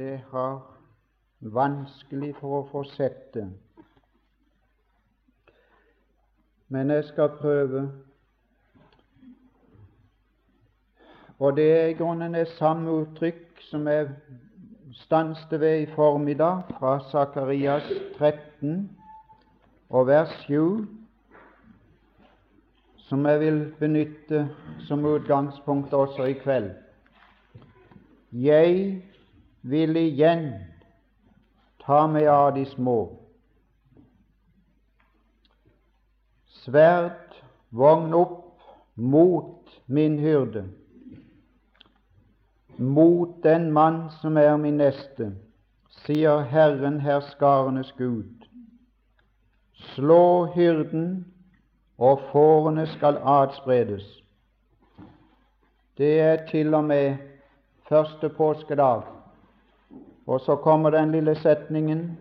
det har vanskelig for å det. Men jeg skal prøve. Og det er i grunnen det samme uttrykk som jeg stanset ved i formiddag, fra Sakarias 13 og vers 7, som jeg vil benytte som utgangspunkt også i kveld. Jeg vil igjen ta meg av de små. Sverd, vogn opp mot min hyrde, mot den mann som er min neste, sier Herren herskarenes Gud. Slå hyrden, og fårene skal adspredes. Det er til og med første påskedag. Og så kommer den lille setningen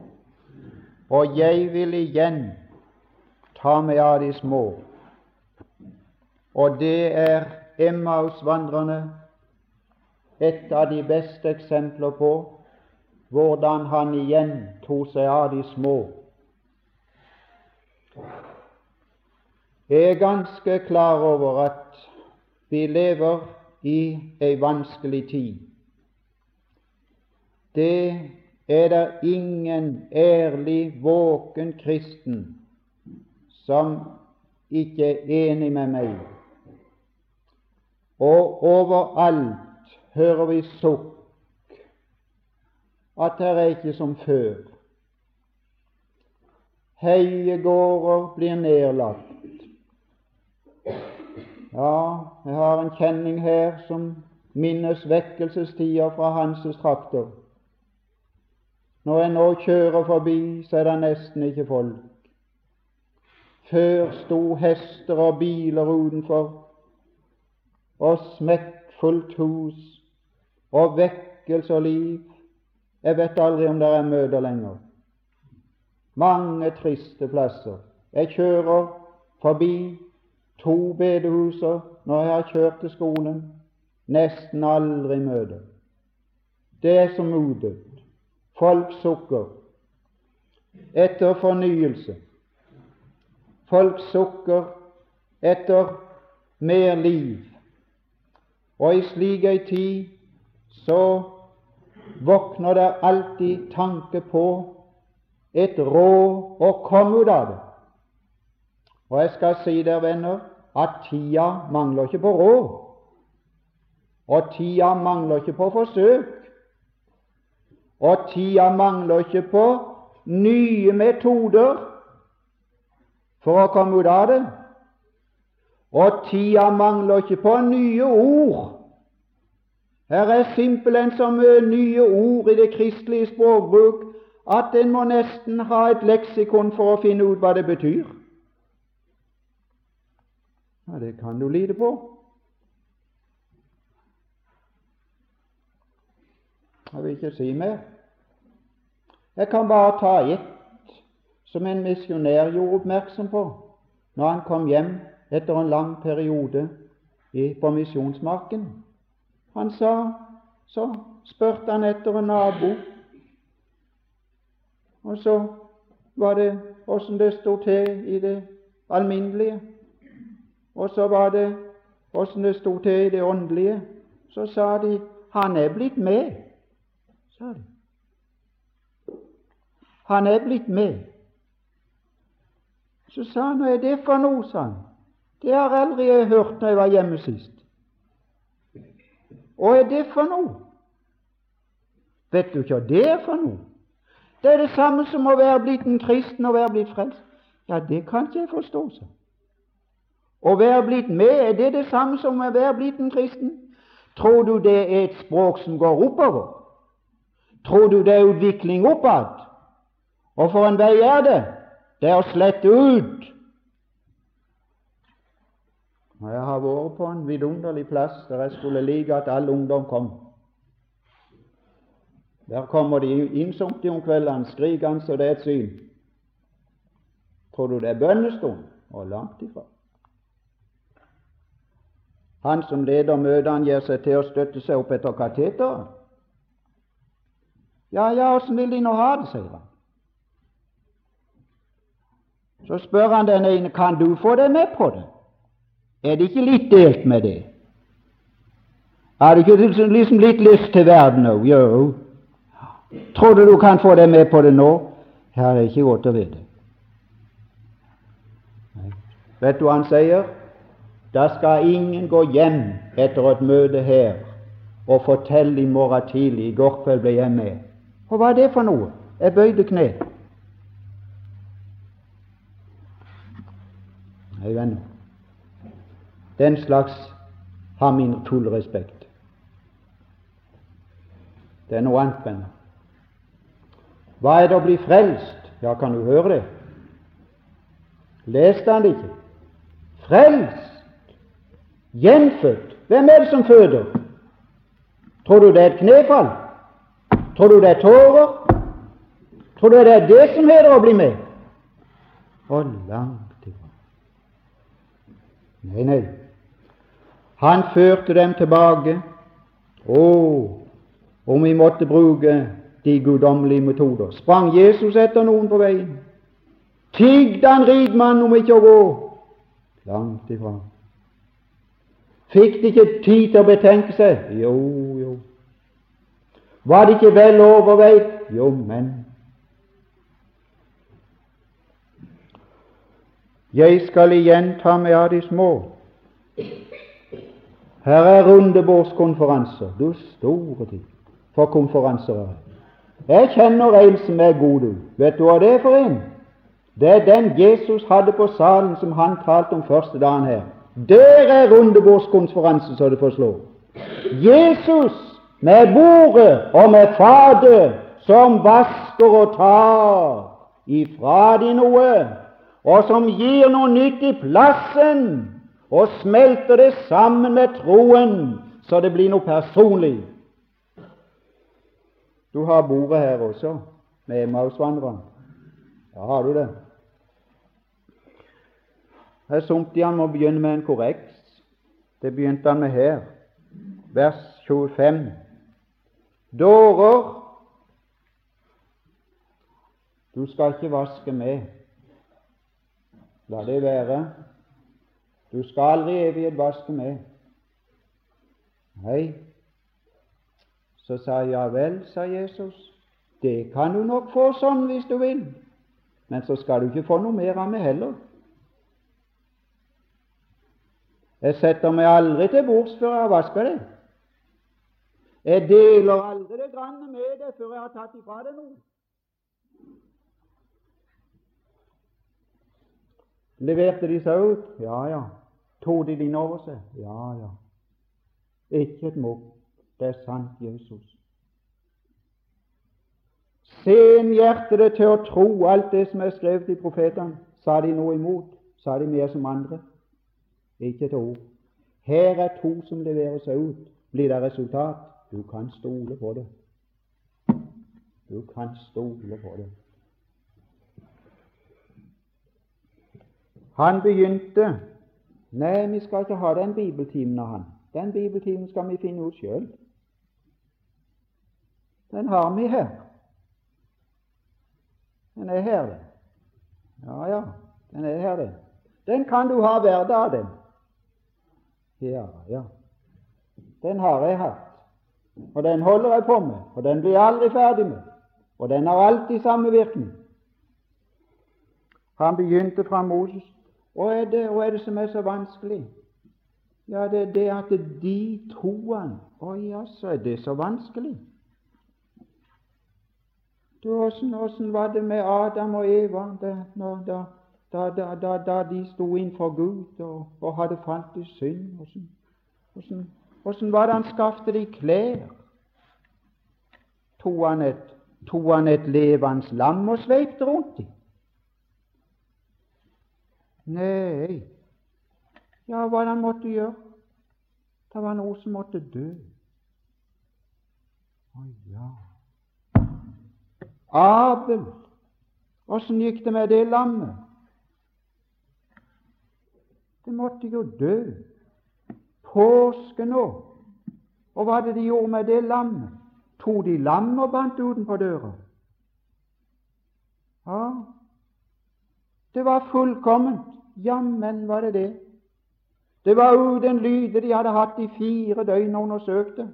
Og jeg vil igjen ta meg av de små. Og det er Emmausvandrerne et av de beste eksempler på hvordan han igjen tok seg av de små. Jeg er ganske klar over at vi lever i ei vanskelig tid. Det er det ingen ærlig, våken kristen som ikke er enig med meg. Og overalt hører vi sukk at det er ikke som før. Heiegårder blir nedlagt. Ja, jeg har en kjenning her som minnes vekkelsestider fra Hanses trakter. Når en nå kjører forbi, så er det nesten ikke folk. Før sto hester og biler utenfor, og smekkfullt hus, og vekkelse og liv. Jeg vet aldri om det er møter lenger. Mange triste plasser. Jeg kjører forbi to bedehuser når jeg har kjørt til skolen. Nesten aldri møter. Det er som udødt. Folk sukker etter fornyelse. Folk sukker etter mer liv. Og i slik ei tid så våkner det alltid tanke på et råd å komme ut av det. Og jeg skal si dere, venner, at tida mangler ikke på råd, og tida mangler ikke på forsøk. Og tida mangler ikke på nye metoder for å komme ut av det. Og tida mangler ikke på nye ord. Her er simpelthen så mye nye ord i det kristelige språkbruk at en må nesten ha et leksikon for å finne ut hva det betyr. Ja, det kan du lide på. Jeg vil ikke si mer. Jeg kan bare ta ett som en misjonær gjorde oppmerksom på når han kom hjem etter en lang periode på misjonsmarken. Han sa Så spurte han etter en nabo, og så var det åssen det sto til i det alminnelige, og så var det åssen det sto til i det åndelige. Så sa de 'Han er blitt med', sa de. Han er blitt med. Så sa han, 'Hva er det for noe?' sa han. 'Det har aldri jeg hørt når jeg var hjemme sist.' Hva er det for noe? Vet du ikke hva det er for noe? Det er det samme som å være blitt en kristen og være blitt frelst. Ja, det kan ikke jeg forstå, så. Å være blitt med, er det det samme som å være blitt en kristen? Tror du det er et språk som går oppover? Tror du det er utvikling oppad? Og for en vei er det? Det er å slette ut. Og Jeg har vært på en vidunderlig plass der jeg skulle like at all ungdom kom. Der kommer de innsomte om kveldene, skrikende så det er et syn. Tror du det er bønnestund? Og langt ifra. Han som leder møtene, gir seg til å støtte seg opp etter kateteret. Ja, ja, åssen vil de nå ha det, sier han. Så spør han den ene kan du få deg med på det. Er det ikke litt delt med det? Har du ikke liksom, liksom litt lyst til verden òg? Jo. Tror du du kan få deg med på det nå? Ja, det er ikke godt å vite. Vet du hva han sier? Da skal ingen gå hjem etter et møte her og fortelle i morgen tidlig i går kveld ble jeg med. Og hva er det for noe? Jeg bøyde kne. Nei, venner, den slags har min fulle respekt. Det er noe annet, venner. Hva er det å bli frelst? Ja, kan du høre det? Leste han det ikke? Frelst, gjenfødt. Hvem er det som føder? Tror du det er et knefall? Tror du det er tårer? Tror du det er det som heter å bli med? Og langt ifra. Nei, nei. Han førte dem tilbake. Å, om vi måtte bruke de guddommelige metoder. Sprang Jesus etter noen på veien? Tigde han rikmannen om ikke å gå? Langt ifra. Fikk de ikke tid til å betenke seg? Jo, jo. Var det ikke vel overveid? Jo, men Jeg skal igjen ta meg av de små. Her er rundebordskonferanser. Du store tid for konferanser. Jeg kjenner en som er god, du. Vet du hva det er for en? Det er den Jesus hadde på salen som han talte om første dagen her. Der er rundebordskonferansen så det forslår. Jesus med bordet og med fatet som vasker og tar ifra de noe, og som gir noe nytt i plassen, og smelter det sammen med troen, så det blir noe personlig. Du har bordet her også, med Emmausvandreren. Ja, har du det? Her sumte han må begynne med en korreks. Det begynte han med her, vers 25. Dårer Du skal ikke vaske med. La det være. Du skal aldri evig vaske med. Nei. Så sa jeg ja vel, sa Jesus. Det kan du nok få sånn hvis du vil, men så skal du ikke få noe mer av meg heller. Jeg setter meg aldri til bords før jeg har vaska det. Jeg deler aldri det grann med deg før jeg har tatt ifra deg noe. Leverte de seg ut? Ja, ja. Tok de dine over seg? Ja, ja. Ikke et mokk. Det er sant, Jesus. Sen hjertet til å tro alt det som er skrevet i profetene. Sa de noe imot? Sa de mer som andre? Ikke et ord. Her er to som leverer seg ut. Blir det resultat? Du kan stole på det. Du kan stole på det. Han begynte Nei, vi skal ikke ha den bibeltimen av han. Den bibeltimen skal vi finne ut sjøl. Den har vi her. Den er her, den. Ja, ja, den er her, den. Den kan du ha hver dag, den. Ja, ja. Den har jeg hatt. Og den holder jeg på med, og den blir jeg aldri ferdig med. Og den har alltid samme virkning. Han begynte fra Moses. Hva er det, hva er det som er så vanskelig? Ja, det er det at de troene Å jaså, er det så vanskelig. Du, åssen, var det med Adam og Eva da, da, da, da, de sto innenfor Gud og, og hadde falt i synd? Åssen, åssen, var det han skaffet de klær? Tok han et, tog han et levende lam og sveipte rundt dem? Nei, ja, hva han måtte gjøre? Det var noe som måtte dø. Å ja. Abel, åssen gikk det med det lammet? Det måtte jo dø påske nå. Og hva hadde de gjort med det lammet? tok de lammet og bandt utenpå døra. Ja, det var fullkomment. Jammen var det det. Det var uten lyde de hadde hatt i fire døgn og undersøkte.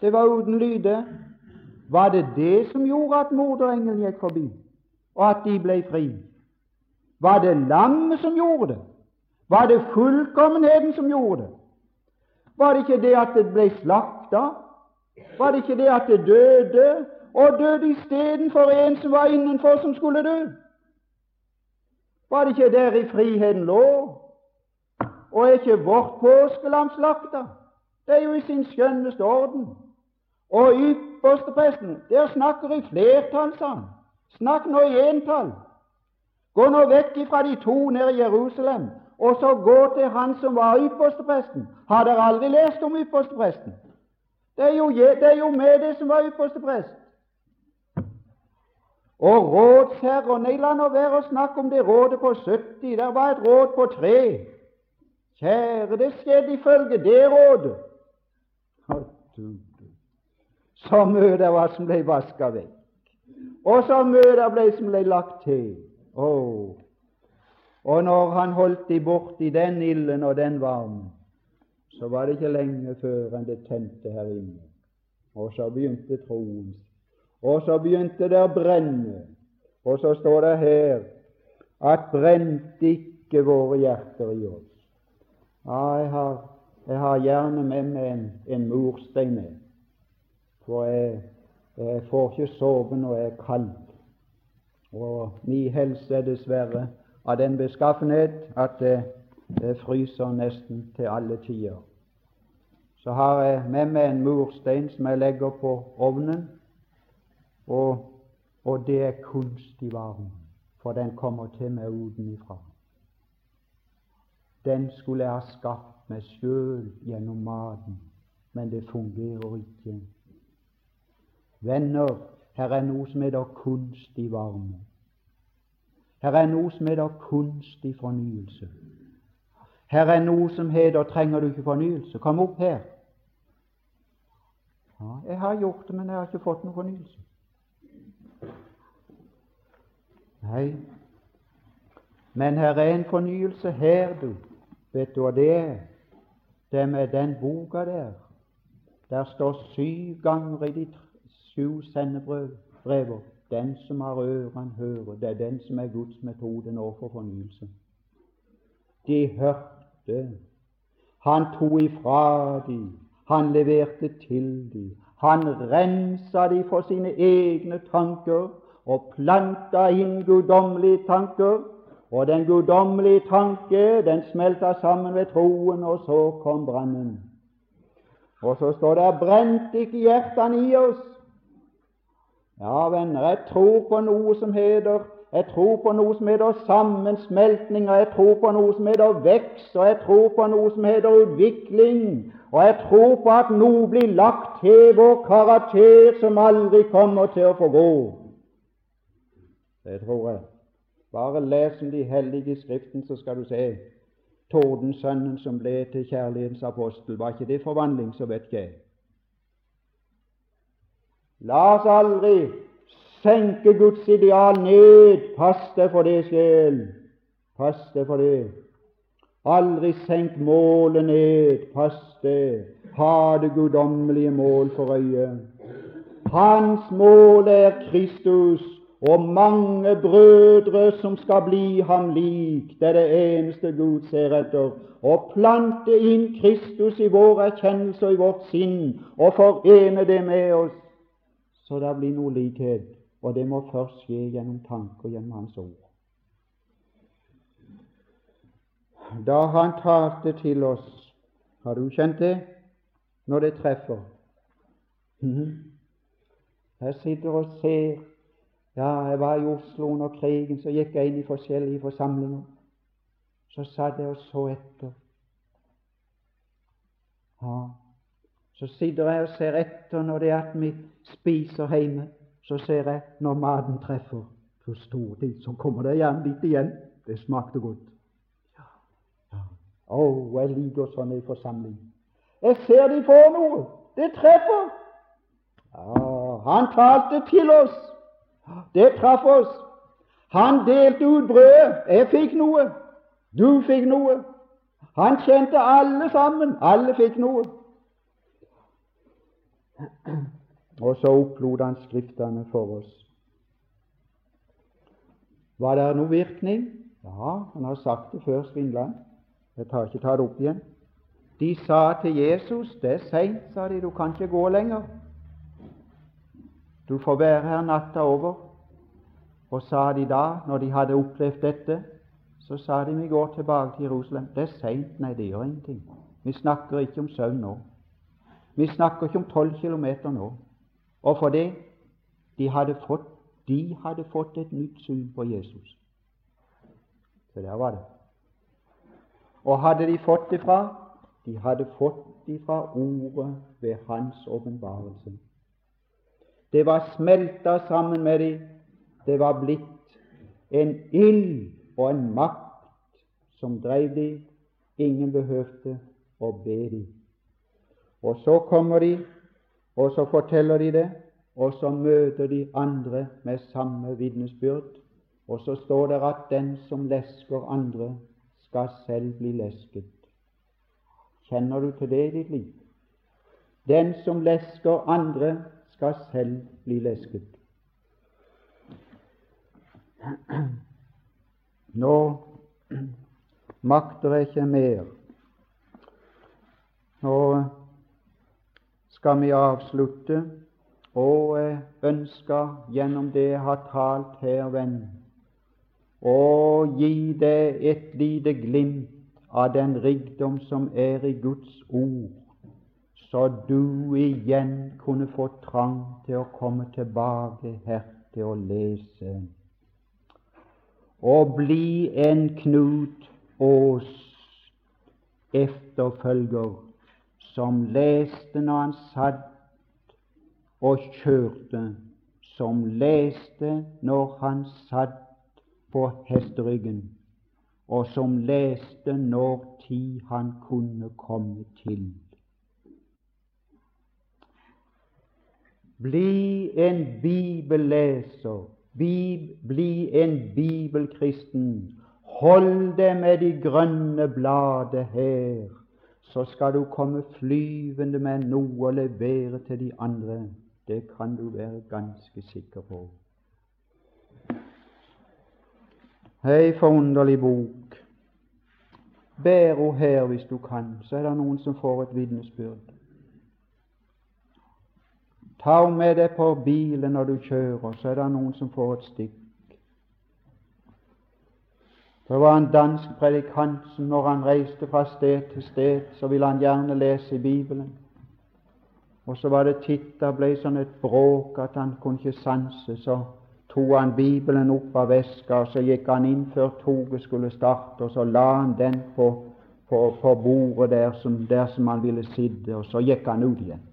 Det var uten lyde. Var det det som gjorde at morderengelen gikk forbi, og at de ble fri? Var det lammet som gjorde det? Var det fullkommenheten som gjorde det? Var det ikke det at det ble slakta? Var det ikke det at det døde, og døde istedenfor en som var innenfor, som skulle dø? Var det ikke der i friheten lå? Og er ikke vårt påskelam slakta? Det er jo i sin skjønneste orden. Og ypperstepresten, der snakker i flertall, sa han. Snakk nå i entall. Gå nå vekk ifra de to nede i Jerusalem, og så gå til han som var ypperstepresten. Har dere aldri lest om ypperstepresten? Det er jo, det er jo med det som var yppersteprest. Og rådsherrer Nei, la nå være å snakke om det rådet på 70. Der var et råd på tre. Kjære, det skjedde ifølge det rådet. Så mye det var som ble vaska vekk, og så mye det ble som ble lagt til. Oh. Og når han holdt de borti den ilden og den varmen, så var det ikke lenge før enn det tente her inne. Og så begynte troen og så begynte det å brenne. Og så står det her at brente ikke våre hjerter i oss. Ja, jeg har, jeg har gjerne med meg en, en murstein med, for jeg, jeg får ikke sove når jeg er kald. Og min helse er dessverre av den beskaffenhet at det, det fryser nesten til alle tider. Så har jeg med meg en murstein som jeg legger på ovnen, og, og det er kunstig varme, for den kommer til meg utenfra. Den skulle jeg ha skapt meg sjøl gjennom maten, men det fungerer ikke. Venner, her er noe som heter kunstig varme. Her er noe som heter kunstig fornyelse. Her er noe som heter 'trenger du ikke fornyelse'? Kom opp her. Ja, jeg har gjort det, men jeg har ikke fått noen fornyelse. Nei, men her er en fornyelse her, du. Vet du hva det er? Det er med den boka der. Der står syv ganger i de sju sendebrever den som har ørene, hører. Det er den som er Guds metode nå for fornyelse. De hørte. Han tok ifra dem. Han leverte til dem. Han rensa dem for sine egne tanker og planta inn guddommelige tanker. Og den guddommelige tanke den smelta sammen ved troen, og så kom brannen. Og så står det 'brente ikke hjertene i oss'. Ja, venner, jeg tror på noe som heter jeg tror på noe som heter sammensmeltning, og jeg tror på noe som heter vekst, og jeg tror på noe som heter utvikling, og jeg tror på at noe blir lagt til vår karakter som aldri kommer til å få gå. Det tror jeg. Bare les om de hellige Skriften, så skal du se Tordensønnen som ble til kjærlighetens apostel. Var ikke det forvandling, så vet ikke jeg. La oss aldri senke Guds ideal ned. Pass deg for det, sjel. Pass deg for det. Aldri senk målet ned. Pass deg. Ha det guddommelige mål for øye. Hans mål er Kristus og mange brødre som skal bli ham lik. Det er det eneste Gud ser etter. Å plante inn Kristus i vår erkjennelse og i vårt sinn, og forene det med oss, så det blir noe likhet. Og det må først skje gjennom tanker, gjennom Hans ord. Da Han talte til oss, har du kjent det? Når det treffer. Her Jeg sitter og ser ja, jeg var i Oslo under krigen, så gikk jeg inn i forskjellige forsamlinger. Så satt jeg og så etter. Ja, Så sitter jeg og ser etter når det er at vi spiser hjemme. Så ser jeg når maten treffer. Stor tid, så kommer det gjerne litt igjen. Det smakte godt. Ja, ja. oh, jeg liker sånn i forsamling. Jeg ser de får noe. Det treffer. Ja, han talte til oss. Det traff oss. Han delte ut brødet. Jeg fikk noe. Du fikk noe. Han kjente alle sammen. Alle fikk noe. Og så opplot han Skriftene for oss. Var det noe virkning? Ja, han har sagt det før, Svindland. Jeg tar ikke ta det opp igjen. De sa til Jesus Det er seint, sa de, du kan ikke gå lenger. Du får være her natta over. Og sa de da, når de hadde opplevd dette, så sa de vi går tilbake til Jerusalem. Det er seint. Nei, det gjør ingenting. Vi snakker ikke om søvn nå. Vi snakker ikke om tolv kilometer nå. Og for det de hadde fått, de hadde fått et nytt syn på Jesus. Så der var det. Og hadde de fått det fra? De hadde fått det fra ordet ved Hans åpenbarelse. Det var smelta sammen med dem. Det var blitt en ild og en makt som drev dem. Ingen behøvde å be dem. Og så kommer de, og så forteller de det, og så møter de andre med samme vitnesbyrd. Og så står det at den som lesker andre, skal selv bli lesket. Kjenner du til det i ditt liv? Den som lesker andre, skal selv bli lesket. Nå makter jeg ikke mer. Nå skal vi avslutte, og ønske gjennom det jeg har talt her, venn, å gi deg et lite glimt av den rikdom som er i Guds ord, så du igjen kunne få trang til å komme tilbake her til å lese. Og bli en Knut Aas efterfølger som leste når han satt og kjørte, som leste når han satt på hesteryggen, og som leste når tid han kunne komme til. Bli en bibelleser, bli en bibelkristen. Hold deg med de grønne bladet her, så skal du komme flyvende med noe å levere til de andre. Det kan du være ganske sikker på. Hei, forunderlig bok. Bær henne her hvis du kan, så er det noen som får et vitnesbyrd. Ta henne med deg på bilen når du kjører, så er det noen som får et stikk. Det var en dansk predikant som når han reiste fra sted til sted, så ville han gjerne lese i Bibelen. Og så var det titt det ble sånn et bråk at han kunne ikke sanse. Så tok han Bibelen opp av veska, og så gikk han inn før toget skulle starte, og så la han den på, på, på bordet der som, der som han ville sitte, og så gikk han ut igjen.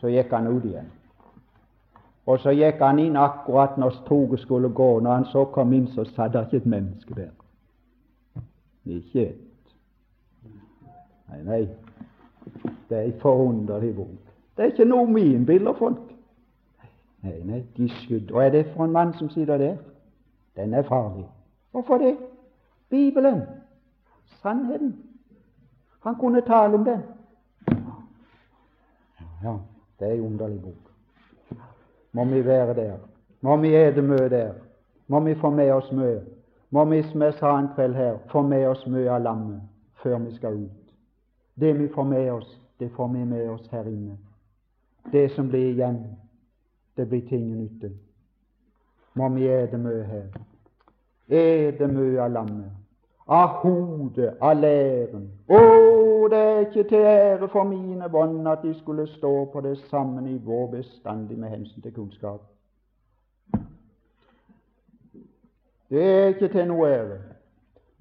Så gikk han ut igjen. Og så gikk han inn akkurat når toget skulle gå. Når han så kom inn, så satt det ikke et menneske der. Ikke et. Nei, nei, det er forunderlig bok. Det er ikke noe min bilder, folk. Nei, nei, de skudd. Og er det for en mann som sitter der? Den er farlig. Hvorfor det? Bibelen. Sannheten. Han kunne tale om den. Ja, det er en underlig bok. Må vi være der? Må vi ete mye der? Må vi få med oss mye? Må vi, som jeg sa en kveld her, få med oss mye av lammet før vi skal ut? Det vi får med oss, det får vi med oss her inne. Det som blir igjen, det blir til ingen nytte. Må vi ete mye her? Ete mye av lammet, av hodet, av læren. Å, det er ikke til ære for mine bånd at de skulle stå på det samme nivå bestandig med hensyn til kunnskap. Det er ikke til noe ære.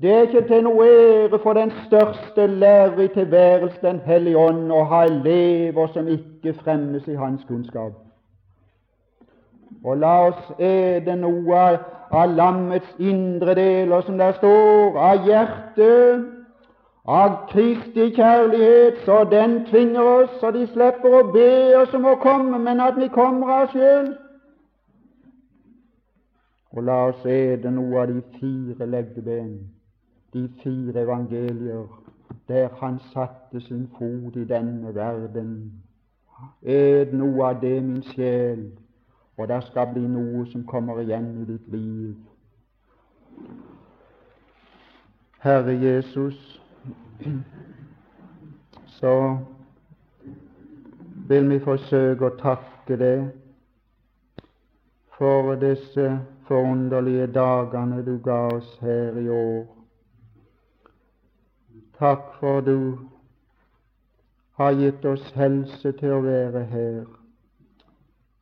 Det er ikke til noe ære for den største lærer i tilværelsen, Den hellige ånd, å ha elever som ikke fremmes i hans kunnskap. Og la oss ede noe av lammets indre deler, som der står, av hjertet, av Kristi kjærlighet, så den tvinger oss, så de slipper å be oss om å komme, men at vi kommer av sjøl. Og la oss ete noe av de fire leggeben, de fire evangelier, der han satte sin fot i denne verden. Et noe av det, min sjel, og det skal bli noe som kommer igjen i ditt liv. Herre Jesus, så vil vi forsøke å takke deg for disse forunderlige dagene du ga oss her i år. Takk for du har gitt oss helse til å være her,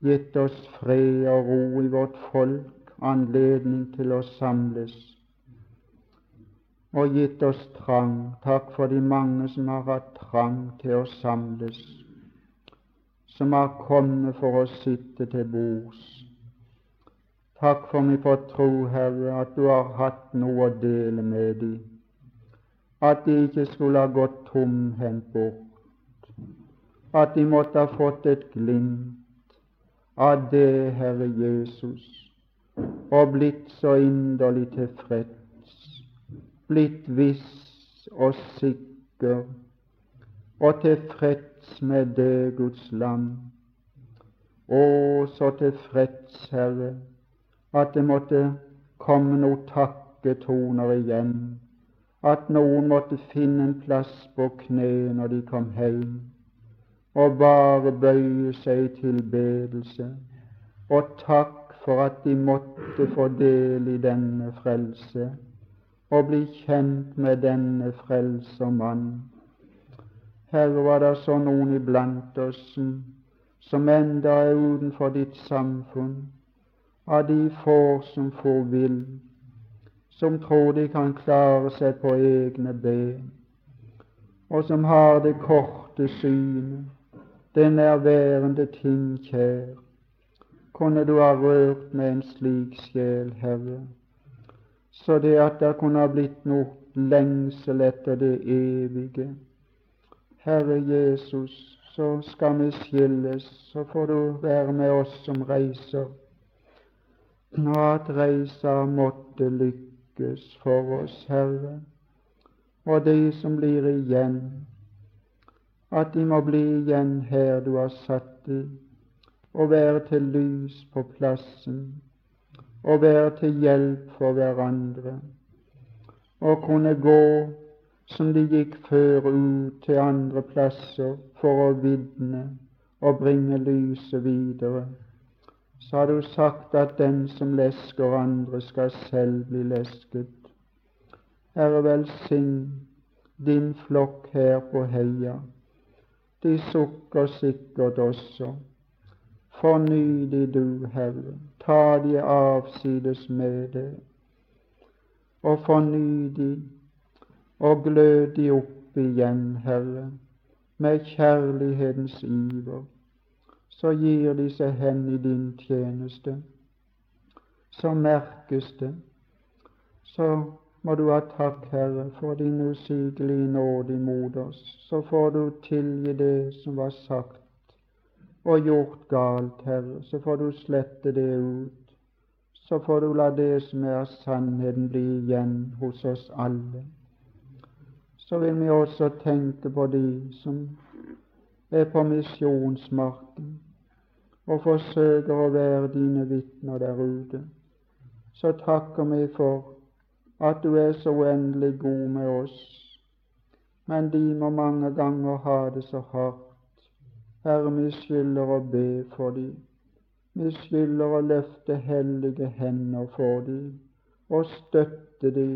gitt oss fred og ro i vårt folk, anledning til å samles og gitt oss trang. Takk for de mange som har hatt trang til å samles, som har kommet for å sitte til bords. Takk for meg for tro, Herre, at du har hatt noe å dele med dem, at de ikke skulle ha gått tomhendt bort, at de måtte ha fått et glimt av det, Herre Jesus, og blitt så inderlig tilfreds blitt viss og sikker og tilfreds med det, Guds lam. Å, så tilfreds, Herre, at det måtte komme noen takketoner igjen, at noen måtte finne en plass på kne når de kom hjem, og bare bøye seg i tilbedelse, og takk for at de måtte få del i denne frelse og bli kjent med denne frelsermann. Herre, var det så noen iblant oss som enda er utenfor ditt samfunn, av de få som får vil, som tror de kan klare seg på egne ben, og som har det korte synet, det nærværende ting kjær. Kunne du ha rørt med en slik sjel, Herre? så det at det kunne ha blitt noe lengsel etter det evige. Herre Jesus, så skal vi skilles, så får du være med oss som reiser, og at reisa måtte lykkes for oss, Herre, og de som blir igjen, at de må bli igjen her du har satt dem, og være til lys på plassen og være til hjelp for hverandre, og kunne gå som de gikk før ut til andre plasser for å vitne og bringe lyset videre. Så har du sagt at den som lesker andre, skal selv bli lesket. Herre, velsign din flokk her på heia. De sukker sikkert også. Forny de du, Herre, ta de avsides med deg, og forny de, og glød de opp igjen, Herre, med kjærlighetens iver. Så gir de seg hen i din tjeneste. Så merkes det. Så må du ha takk, Herre, for din usigelige nåde imot oss. Så får du tilgi det som var sagt og gjort galt, Herre, så får du slette det ut. Så får du la det som er sannheten, bli igjen hos oss alle. Så vil vi også tenke på de som er på misjonsmarken og forsøker å være dine vitner der ute. Så takker vi for at du er så uendelig god med oss, men de må mange ganger ha det så hardt Herre, vi skylder å be for de. Vi skylder å løfte hellige hender for de, og støtte de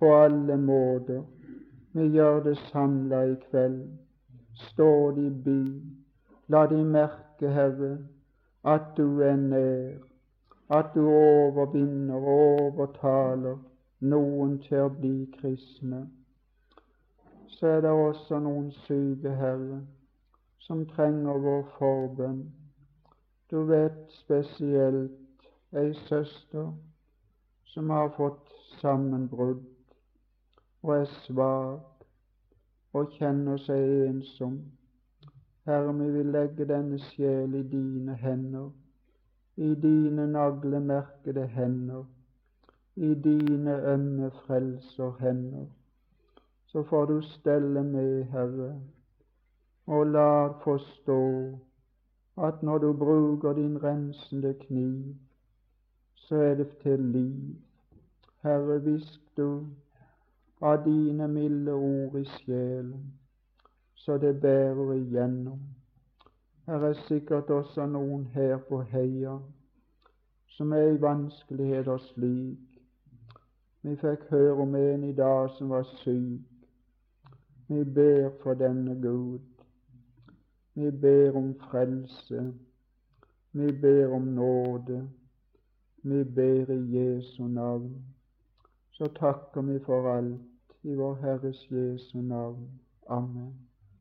på alle måter. Vi gjør det samla i kveld. Stå de by, La de merke, Herre, at du er nær, at du overvinner og overtaler noen til å bli kristne. Så er det også noen syke, Herre som trenger vår forbønn. Du vet spesielt ei søster som har fått sammenbrudd og er svak, og kjenner seg ensom. Herre, vi vil legge denne sjel i dine hender, i dine naglemerkede hender, i dine ømme frelser hender. Så får du stelle med, Herre, og la forstå at når du bruker din rensende kniv, så er det til liv. Herre, hvisk du av dine milde ord i sjelen, så det bærer igjennom. Her er sikkert også noen her på heia som er i vanskeligheters slik. Vi fikk høre om en i dag som var syk. Vi ber for denne Gud. Vi ber om frelse. Vi ber om nåde. Vi ber i Jesu navn. Så takker vi for alt i vår Herres Jesu navn. Amen.